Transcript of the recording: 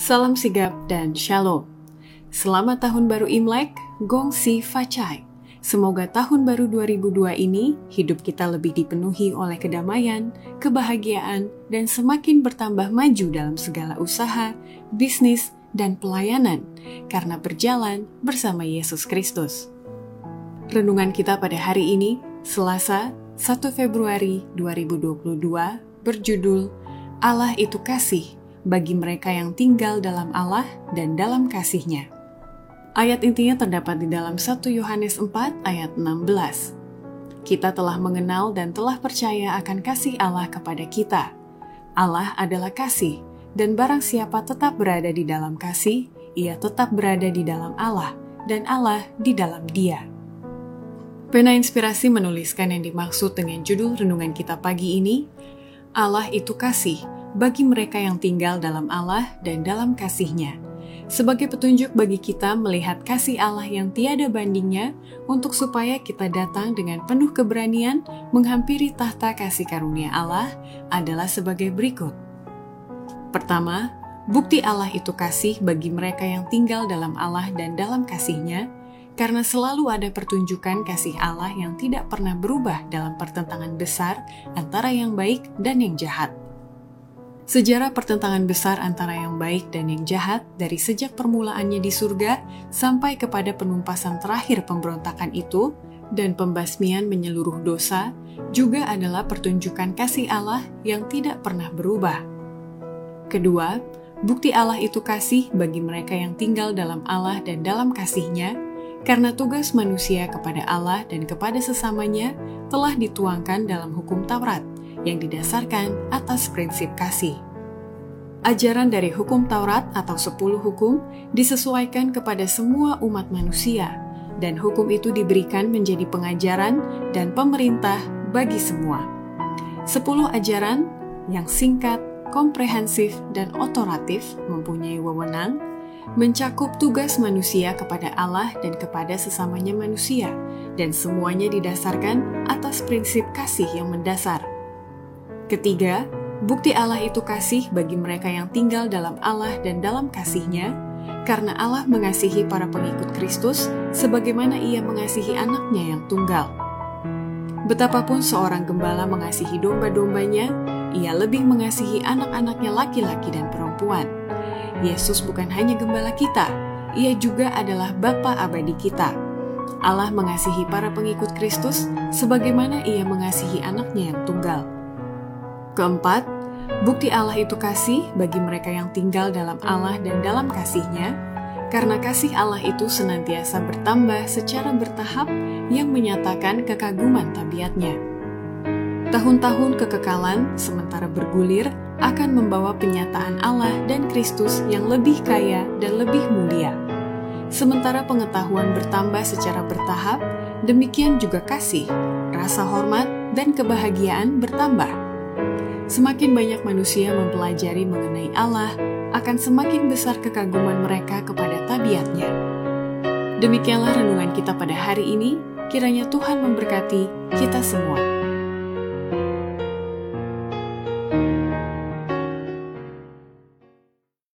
Salam sigap dan shalom. Selamat tahun baru Imlek, Gong Si Facai. Semoga tahun baru 2002 ini hidup kita lebih dipenuhi oleh kedamaian, kebahagiaan, dan semakin bertambah maju dalam segala usaha, bisnis, dan pelayanan karena berjalan bersama Yesus Kristus. Renungan kita pada hari ini, Selasa, 1 Februari 2022, berjudul Allah itu kasih bagi mereka yang tinggal dalam Allah dan dalam kasihnya. Ayat intinya terdapat di dalam 1 Yohanes 4 ayat 16. Kita telah mengenal dan telah percaya akan kasih Allah kepada kita. Allah adalah kasih, dan barang siapa tetap berada di dalam kasih, ia tetap berada di dalam Allah, dan Allah di dalam dia. Pena Inspirasi menuliskan yang dimaksud dengan judul renungan kita pagi ini, Allah itu kasih, bagi mereka yang tinggal dalam Allah dan dalam kasihnya, sebagai petunjuk bagi kita melihat kasih Allah yang tiada bandingnya untuk supaya kita datang dengan penuh keberanian menghampiri tahta kasih karunia Allah adalah sebagai berikut. Pertama, bukti Allah itu kasih bagi mereka yang tinggal dalam Allah dan dalam kasihnya, karena selalu ada pertunjukan kasih Allah yang tidak pernah berubah dalam pertentangan besar antara yang baik dan yang jahat. Sejarah pertentangan besar antara yang baik dan yang jahat dari sejak permulaannya di surga sampai kepada penumpasan terakhir pemberontakan itu dan pembasmian menyeluruh dosa juga adalah pertunjukan kasih Allah yang tidak pernah berubah. Kedua, bukti Allah itu kasih bagi mereka yang tinggal dalam Allah dan dalam kasihnya, karena tugas manusia kepada Allah dan kepada sesamanya telah dituangkan dalam hukum Taurat – yang didasarkan atas prinsip kasih. Ajaran dari hukum Taurat atau sepuluh hukum disesuaikan kepada semua umat manusia, dan hukum itu diberikan menjadi pengajaran dan pemerintah bagi semua. Sepuluh ajaran yang singkat, komprehensif, dan otoratif mempunyai wewenang, mencakup tugas manusia kepada Allah dan kepada sesamanya manusia, dan semuanya didasarkan atas prinsip kasih yang mendasar – Ketiga, bukti Allah itu kasih bagi mereka yang tinggal dalam Allah dan dalam kasihnya, karena Allah mengasihi para pengikut Kristus sebagaimana ia mengasihi anaknya yang tunggal. Betapapun seorang gembala mengasihi domba-dombanya, ia lebih mengasihi anak-anaknya laki-laki dan perempuan. Yesus bukan hanya gembala kita, ia juga adalah Bapa abadi kita. Allah mengasihi para pengikut Kristus sebagaimana ia mengasihi anaknya yang tunggal. Keempat, bukti Allah itu kasih bagi mereka yang tinggal dalam Allah dan dalam kasihnya, karena kasih Allah itu senantiasa bertambah secara bertahap yang menyatakan kekaguman tabiatnya. Tahun-tahun kekekalan sementara bergulir akan membawa penyataan Allah dan Kristus yang lebih kaya dan lebih mulia. Sementara pengetahuan bertambah secara bertahap, demikian juga kasih, rasa hormat, dan kebahagiaan bertambah Semakin banyak manusia mempelajari mengenai Allah, akan semakin besar kekaguman mereka kepada tabiatnya. Demikianlah renungan kita pada hari ini, kiranya Tuhan memberkati kita semua.